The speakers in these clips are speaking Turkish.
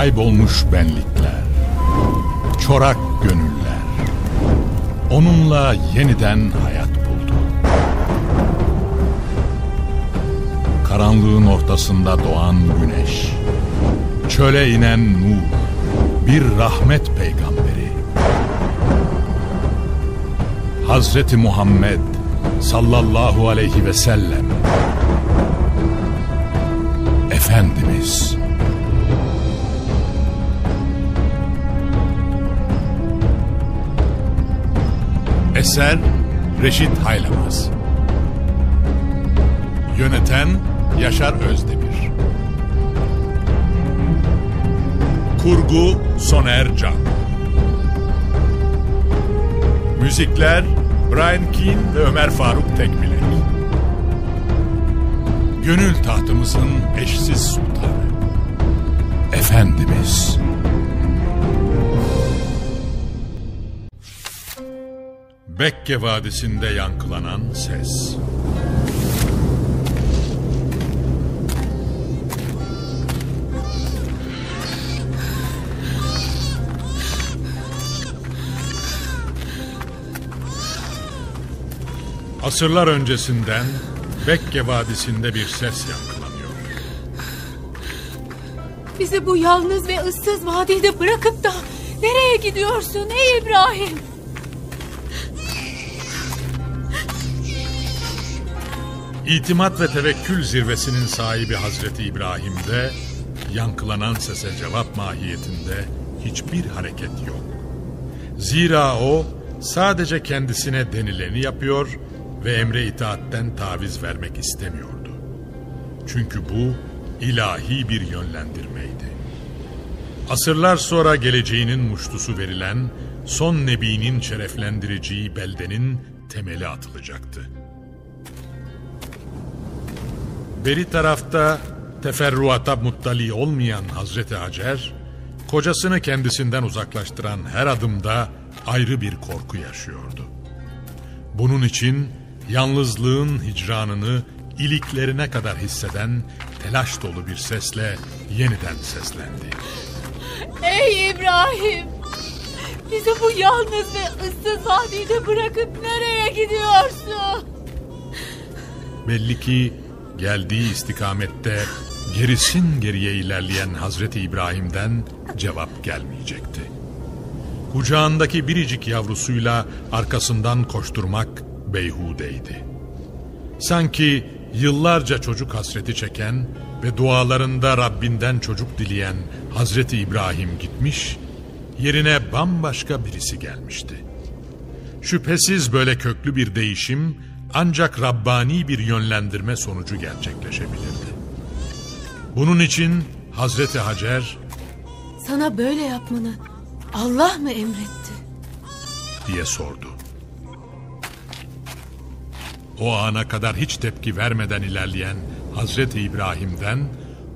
kaybolmuş benlikler, çorak gönüller, onunla yeniden hayat buldu. Karanlığın ortasında doğan güneş, çöle inen nur, bir rahmet peygamberi. Hazreti Muhammed sallallahu aleyhi ve sellem Efendimiz Eser Reşit Haylamaz. Yöneten Yaşar Özdemir. Kurgu Soner Can. Müzikler Brian Keane ve Ömer Faruk Tekbilek. Gönül tahtımızın eşsiz sultanı. Efendimiz Bekke Vadisi'nde yankılanan ses Asırlar öncesinden Bekke Vadisi'nde bir ses yankılanıyor. Bizi bu yalnız ve ıssız vadide bırakıp da nereye gidiyorsun ey İbrahim? İtimat ve tevekkül zirvesinin sahibi Hazreti İbrahim'de yankılanan sese cevap mahiyetinde hiçbir hareket yok. Zira o sadece kendisine denileni yapıyor ve emre itaatten taviz vermek istemiyordu. Çünkü bu ilahi bir yönlendirmeydi. Asırlar sonra geleceğinin muştusu verilen son nebinin şereflendireceği beldenin temeli atılacaktı. Beri tarafta teferruata muttali olmayan Hazreti Hacer, kocasını kendisinden uzaklaştıran her adımda ayrı bir korku yaşıyordu. Bunun için yalnızlığın hicranını iliklerine kadar hisseden telaş dolu bir sesle yeniden seslendi. Ey İbrahim! Bizi bu yalnız ve ıssız vadide bırakıp nereye gidiyorsun? Belli ki geldiği istikamette gerisin geriye ilerleyen Hazreti İbrahim'den cevap gelmeyecekti. Kucağındaki biricik yavrusuyla arkasından koşturmak beyhudeydi. Sanki yıllarca çocuk hasreti çeken ve dualarında Rabbinden çocuk dileyen Hazreti İbrahim gitmiş, yerine bambaşka birisi gelmişti. Şüphesiz böyle köklü bir değişim ancak Rabbani bir yönlendirme sonucu gerçekleşebilirdi. Bunun için Hazreti Hacer Sana böyle yapmanı Allah mı emretti? diye sordu. O ana kadar hiç tepki vermeden ilerleyen Hazreti İbrahim'den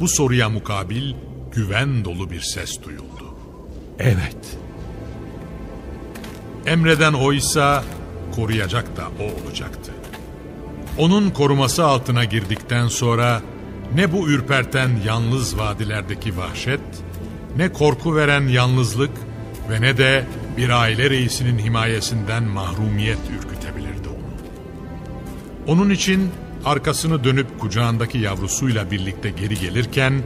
bu soruya mukabil güven dolu bir ses duyuldu. Evet. Emreden oysa koruyacak da o olacaktı. Onun koruması altına girdikten sonra ne bu ürperten yalnız vadilerdeki vahşet, ne korku veren yalnızlık ve ne de bir aile reisinin himayesinden mahrumiyet ürkütebilirdi onu. Onun için arkasını dönüp kucağındaki yavrusuyla birlikte geri gelirken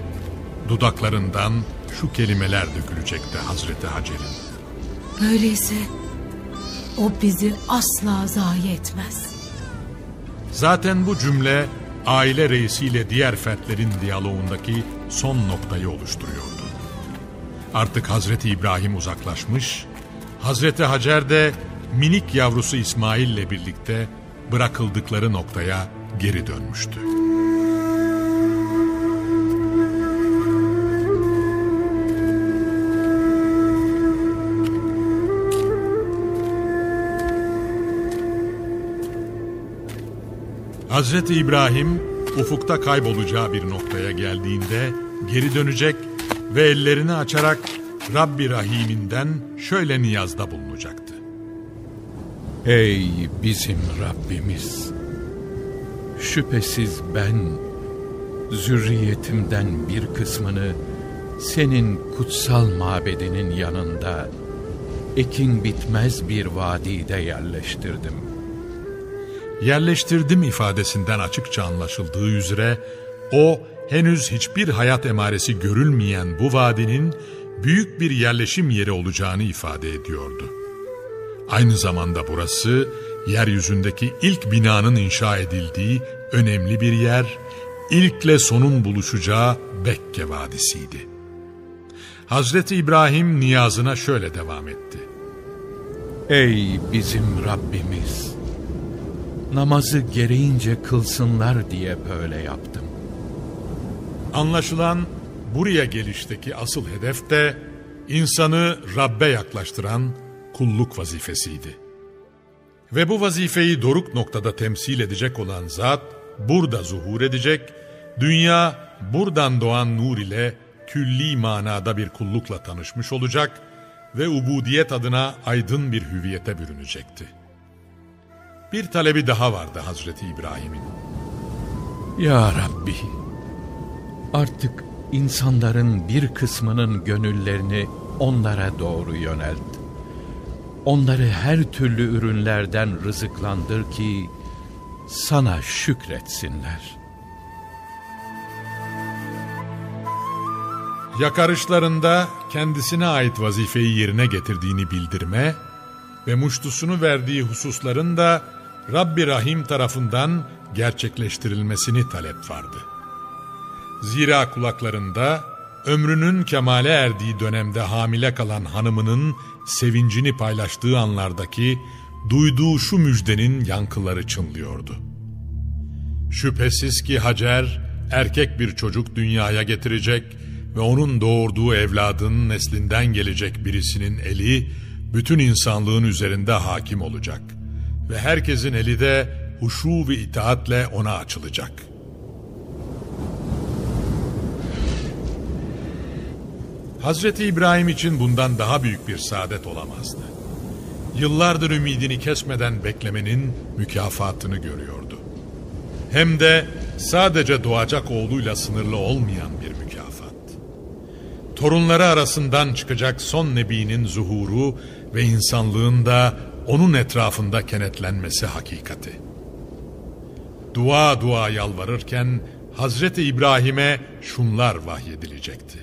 dudaklarından şu kelimeler dökülecekti Hazreti Hacer'in. Öyleyse o bizi asla zayi etmez. Zaten bu cümle aile reisiyle diğer fertlerin diyaloğundaki son noktayı oluşturuyordu. Artık Hazreti İbrahim uzaklaşmış, Hazreti Hacer de minik yavrusu İsmail ile birlikte bırakıldıkları noktaya geri dönmüştü. Hazreti İbrahim ufukta kaybolacağı bir noktaya geldiğinde geri dönecek ve ellerini açarak Rabbi Rahim'inden şöyle niyazda bulunacaktı. Ey bizim Rabbimiz! Şüphesiz ben zürriyetimden bir kısmını senin kutsal mabedinin yanında ekin bitmez bir vadide yerleştirdim. Yerleştirdim ifadesinden açıkça anlaşıldığı üzere o henüz hiçbir hayat emaresi görülmeyen bu vadinin büyük bir yerleşim yeri olacağını ifade ediyordu. Aynı zamanda burası yeryüzündeki ilk binanın inşa edildiği önemli bir yer, ilkle sonun buluşacağı Bekke Vadisi'ydi. Hazreti İbrahim niyazına şöyle devam etti. Ey bizim Rabbimiz! Namazı gereğince kılsınlar diye böyle yaptım. Anlaşılan buraya gelişteki asıl hedef de insanı Rabbe yaklaştıran kulluk vazifesiydi. Ve bu vazifeyi doruk noktada temsil edecek olan zat burada zuhur edecek, dünya buradan doğan nur ile külli manada bir kullukla tanışmış olacak ve ubudiyet adına aydın bir hüviyete bürünecekti. Bir talebi daha vardı Hazreti İbrahim'in. Ya Rabbi! Artık insanların bir kısmının gönüllerini onlara doğru yönelt. Onları her türlü ürünlerden rızıklandır ki sana şükretsinler. Yakarışlarında kendisine ait vazifeyi yerine getirdiğini bildirme ve muştusunu verdiği hususların da Rabbi Rahim tarafından gerçekleştirilmesini talep vardı. Zira kulaklarında ömrünün kemale erdiği dönemde hamile kalan hanımının sevincini paylaştığı anlardaki duyduğu şu müjdenin yankıları çınlıyordu. Şüphesiz ki Hacer erkek bir çocuk dünyaya getirecek ve onun doğurduğu evladın neslinden gelecek birisinin eli bütün insanlığın üzerinde hakim olacak ve herkesin eli de huşu ve itaatle ona açılacak.'' Hazreti İbrahim için bundan daha büyük bir saadet olamazdı. Yıllardır ümidini kesmeden beklemenin mükafatını görüyordu. Hem de sadece doğacak oğluyla sınırlı olmayan bir mükafat. Torunları arasından çıkacak son nebinin zuhuru ve insanlığın da onun etrafında kenetlenmesi hakikati. Dua dua yalvarırken Hazreti İbrahim'e şunlar vahyedilecekti.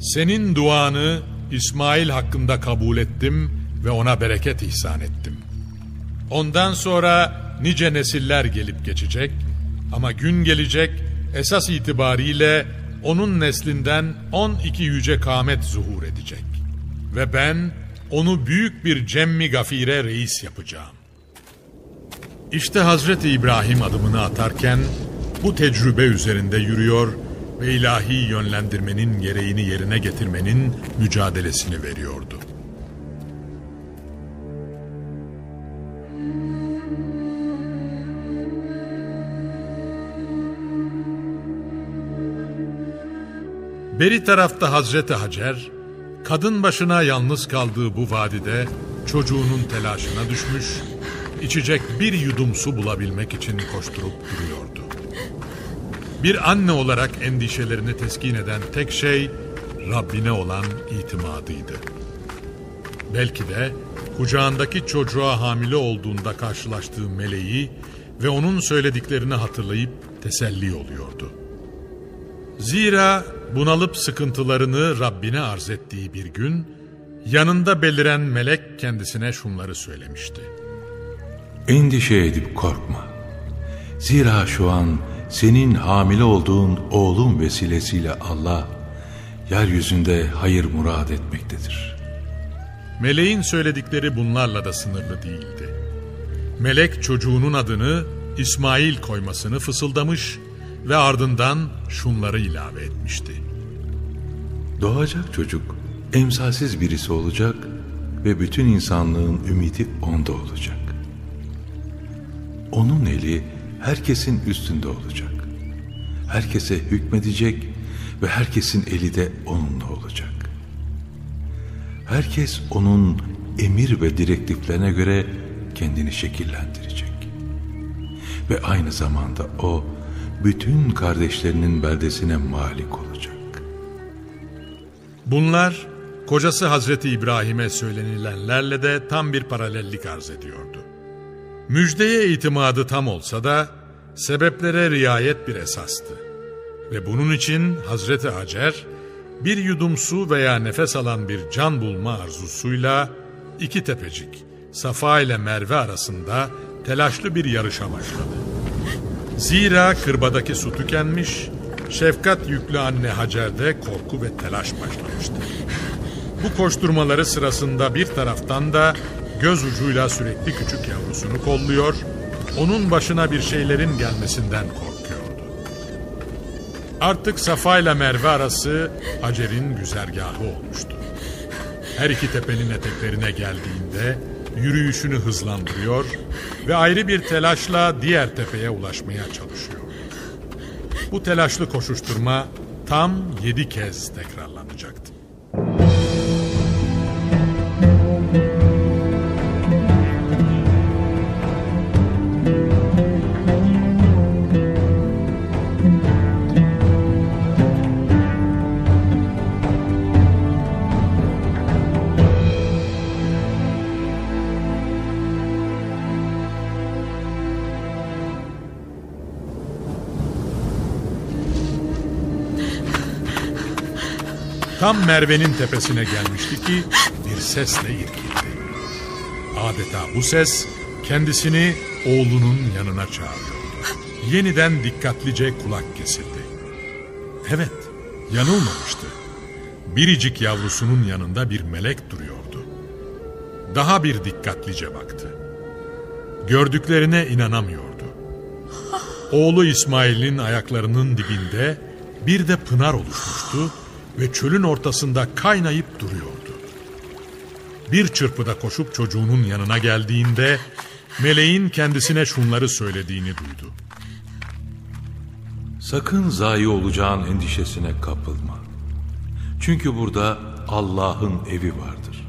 Senin duanı İsmail hakkında kabul ettim ve ona bereket ihsan ettim. Ondan sonra nice nesiller gelip geçecek ama gün gelecek esas itibariyle onun neslinden 12 yüce kâmet zuhur edecek. Ve ben onu büyük bir cemmi gafire reis yapacağım. İşte Hazreti İbrahim adımını atarken bu tecrübe üzerinde yürüyor ve ilahi yönlendirmenin gereğini yerine getirmenin mücadelesini veriyordu. Beri tarafta Hazreti Hacer, kadın başına yalnız kaldığı bu vadide çocuğunun telaşına düşmüş, içecek bir yudum su bulabilmek için koşturup duruyordu. Bir anne olarak endişelerini teskin eden tek şey Rabbine olan itimadıydı. Belki de kucağındaki çocuğa hamile olduğunda karşılaştığı meleği ve onun söylediklerini hatırlayıp teselli oluyordu. Zira bunalıp sıkıntılarını Rabbine arz ettiği bir gün yanında beliren melek kendisine şunları söylemişti. Endişe edip korkma. Zira şu an senin hamile olduğun oğlun vesilesiyle Allah yeryüzünde hayır murad etmektedir. Meleğin söyledikleri bunlarla da sınırlı değildi. Melek çocuğunun adını İsmail koymasını fısıldamış ve ardından şunları ilave etmişti. Doğacak çocuk emsalsiz birisi olacak ve bütün insanlığın ümidi onda olacak. Onun eli herkesin üstünde olacak. Herkese hükmedecek ve herkesin eli de onunla olacak. Herkes onun emir ve direktiflerine göre kendini şekillendirecek. Ve aynı zamanda o bütün kardeşlerinin beldesine malik olacak. Bunlar kocası Hazreti İbrahim'e söylenilenlerle de tam bir paralellik arz ediyordu. Müjdeye itimadı tam olsa da sebeplere riayet bir esastı. Ve bunun için Hazreti Hacer bir yudum su veya nefes alan bir can bulma arzusuyla iki tepecik Safa ile Merve arasında telaşlı bir yarışa başladı. Zira kırbadaki su tükenmiş, şefkat yüklü anne Hacer'de korku ve telaş başlamıştı. Bu koşturmaları sırasında bir taraftan da göz ucuyla sürekli küçük yavrusunu kolluyor, onun başına bir şeylerin gelmesinden korkuyordu. Artık Safa ile Merve arası Hacer'in güzergahı olmuştu. Her iki tepenin eteklerine geldiğinde yürüyüşünü hızlandırıyor ve ayrı bir telaşla diğer tepeye ulaşmaya çalışıyor. Bu telaşlı koşuşturma tam yedi kez tekrarlanacaktı. Tam Merve'nin tepesine gelmişti ki bir sesle irkildi. Adeta bu ses kendisini oğlunun yanına çağırıyordu. Yeniden dikkatlice kulak kesildi. Evet, yanılmamıştı. Biricik yavrusunun yanında bir melek duruyordu. Daha bir dikkatlice baktı. Gördüklerine inanamıyordu. Oğlu İsmail'in ayaklarının dibinde bir de pınar oluşmuştu ve çölün ortasında kaynayıp duruyordu. Bir çırpıda koşup çocuğunun yanına geldiğinde meleğin kendisine şunları söylediğini duydu. Sakın zayi olacağın endişesine kapılma. Çünkü burada Allah'ın evi vardır.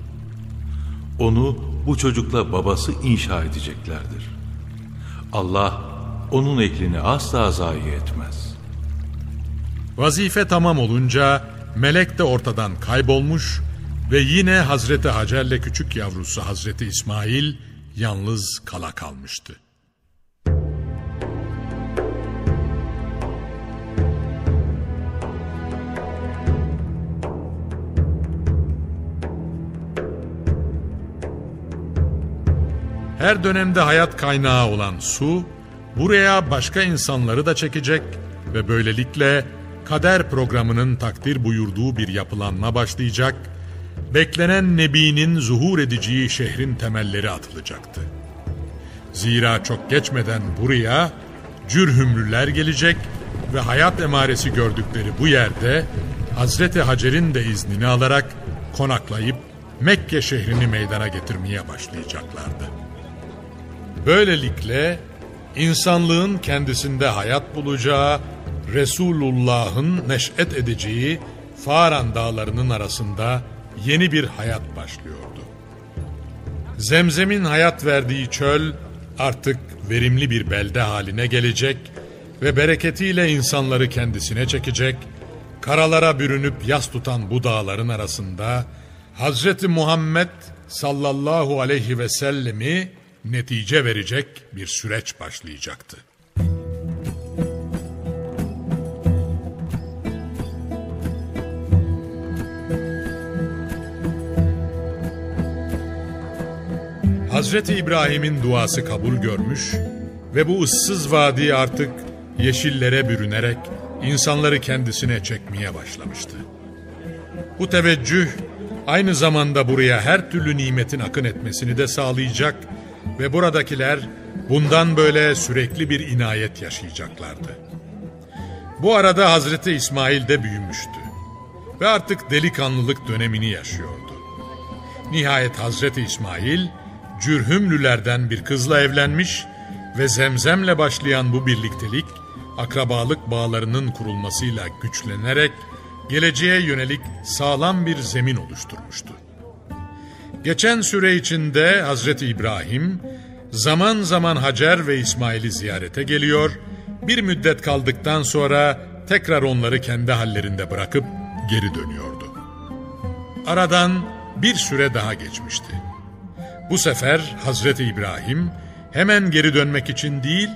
Onu bu çocukla babası inşa edeceklerdir. Allah onun eklini asla zayi etmez. Vazife tamam olunca melek de ortadan kaybolmuş ve yine Hazreti Hacer'le küçük yavrusu Hazreti İsmail yalnız kala kalmıştı. Her dönemde hayat kaynağı olan su, buraya başka insanları da çekecek ve böylelikle kader programının takdir buyurduğu bir yapılanma başlayacak, beklenen Nebi'nin zuhur edeceği şehrin temelleri atılacaktı. Zira çok geçmeden buraya cürhümlüler gelecek ve hayat emaresi gördükleri bu yerde Hazreti Hacer'in de iznini alarak konaklayıp Mekke şehrini meydana getirmeye başlayacaklardı. Böylelikle insanlığın kendisinde hayat bulacağı, Resulullah'ın neş'et edeceği Faran dağlarının arasında yeni bir hayat başlıyordu. Zemzem'in hayat verdiği çöl artık verimli bir belde haline gelecek ve bereketiyle insanları kendisine çekecek, karalara bürünüp yas tutan bu dağların arasında Hazreti Muhammed sallallahu aleyhi ve sellemi netice verecek bir süreç başlayacaktı. Hazreti İbrahim'in duası kabul görmüş ve bu ıssız vadi artık yeşillere bürünerek insanları kendisine çekmeye başlamıştı. Bu teveccüh aynı zamanda buraya her türlü nimetin akın etmesini de sağlayacak ve buradakiler bundan böyle sürekli bir inayet yaşayacaklardı. Bu arada Hazreti İsmail de büyümüştü ve artık delikanlılık dönemini yaşıyordu. Nihayet Hazreti İsmail Cürhümlülerden bir kızla evlenmiş ve zemzemle başlayan bu birliktelik akrabalık bağlarının kurulmasıyla güçlenerek geleceğe yönelik sağlam bir zemin oluşturmuştu. Geçen süre içinde Hazreti İbrahim zaman zaman Hacer ve İsmail'i ziyarete geliyor, bir müddet kaldıktan sonra tekrar onları kendi hallerinde bırakıp geri dönüyordu. Aradan bir süre daha geçmişti. Bu sefer Hazreti İbrahim hemen geri dönmek için değil,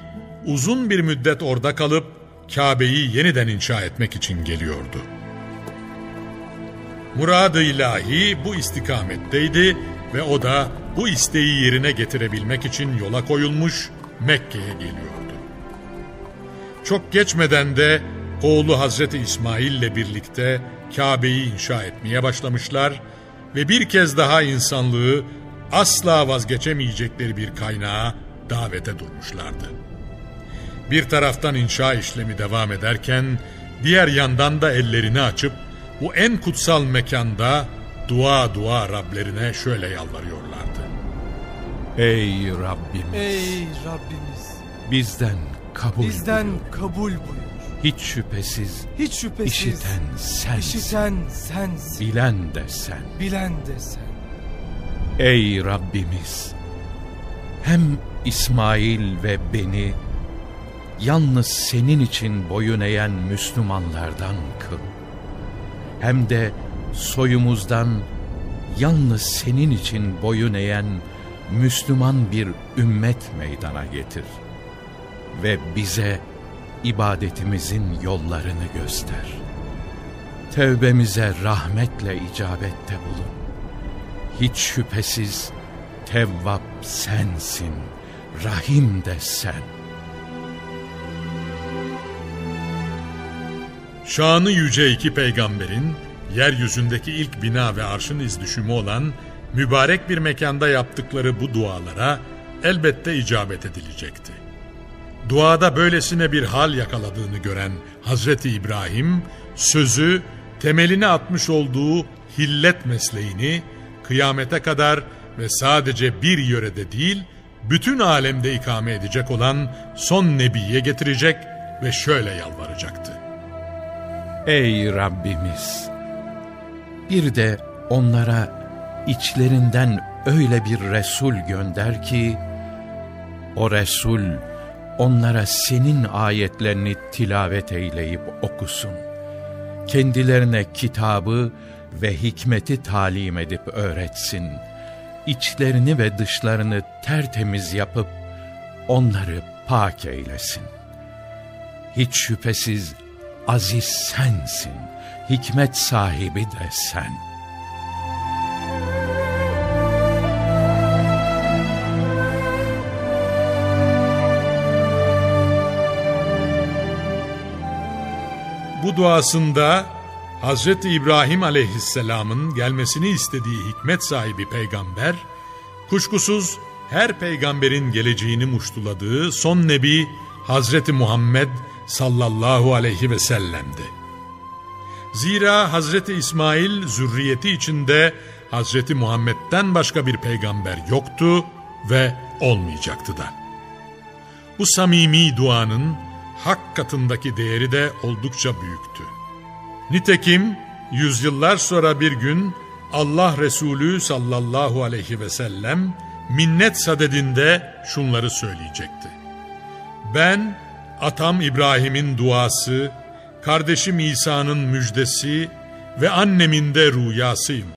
uzun bir müddet orada kalıp Kabe'yi yeniden inşa etmek için geliyordu. Murad-ı ilahi bu istikametteydi ve o da bu isteği yerine getirebilmek için yola koyulmuş Mekke'ye geliyordu. Çok geçmeden de oğlu Hazreti İsmail ile birlikte Kabe'yi inşa etmeye başlamışlar ve bir kez daha insanlığı asla vazgeçemeyecekleri bir kaynağa davete durmuşlardı. Bir taraftan inşa işlemi devam ederken diğer yandan da ellerini açıp bu en kutsal mekanda dua dua Rablerine şöyle yalvarıyorlardı. Ey Rabbimiz Ey Rabbimiz bizden kabul bizden buyur. kabul buyur. Hiç şüphesiz Hiç şüphesiz işiten sensin. işiten sensin, Bilen de sen. bilen de sen. Ey Rabbimiz! Hem İsmail ve beni yalnız senin için boyun eğen Müslümanlardan kıl. Hem de soyumuzdan yalnız senin için boyun eğen Müslüman bir ümmet meydana getir. Ve bize ibadetimizin yollarını göster. Tevbemize rahmetle icabette bulun. Hiç şüphesiz Tevvap sensin, Rahim de sen. Şanı yüce iki peygamberin yeryüzündeki ilk bina ve arşın izdüşümü olan mübarek bir mekanda yaptıkları bu dualara elbette icabet edilecekti. Duada böylesine bir hal yakaladığını gören Hazreti İbrahim sözü temelini atmış olduğu hillet mesleğini kıyamete kadar ve sadece bir yörede değil bütün alemde ikame edecek olan son nebiye getirecek ve şöyle yalvaracaktı. Ey Rabbimiz! Bir de onlara içlerinden öyle bir Resul gönder ki, o Resul onlara senin ayetlerini tilavet eyleyip okusun. Kendilerine kitabı ve hikmeti talim edip öğretsin. İçlerini ve dışlarını tertemiz yapıp onları pak eylesin. Hiç şüphesiz aziz sensin, hikmet sahibi de sen. Bu duasında Hazreti İbrahim aleyhisselamın gelmesini istediği hikmet sahibi peygamber, kuşkusuz her peygamberin geleceğini muştuladığı son nebi Hazreti Muhammed sallallahu aleyhi ve sellem'di. Zira Hazreti İsmail zürriyeti içinde Hazreti Muhammed'den başka bir peygamber yoktu ve olmayacaktı da. Bu samimi duanın hak katındaki değeri de oldukça büyüktü. Nitekim yüzyıllar sonra bir gün Allah Resulü sallallahu aleyhi ve sellem minnet sadedinde şunları söyleyecekti. Ben atam İbrahim'in duası, kardeşim İsa'nın müjdesi ve annemin de rüyasıyım.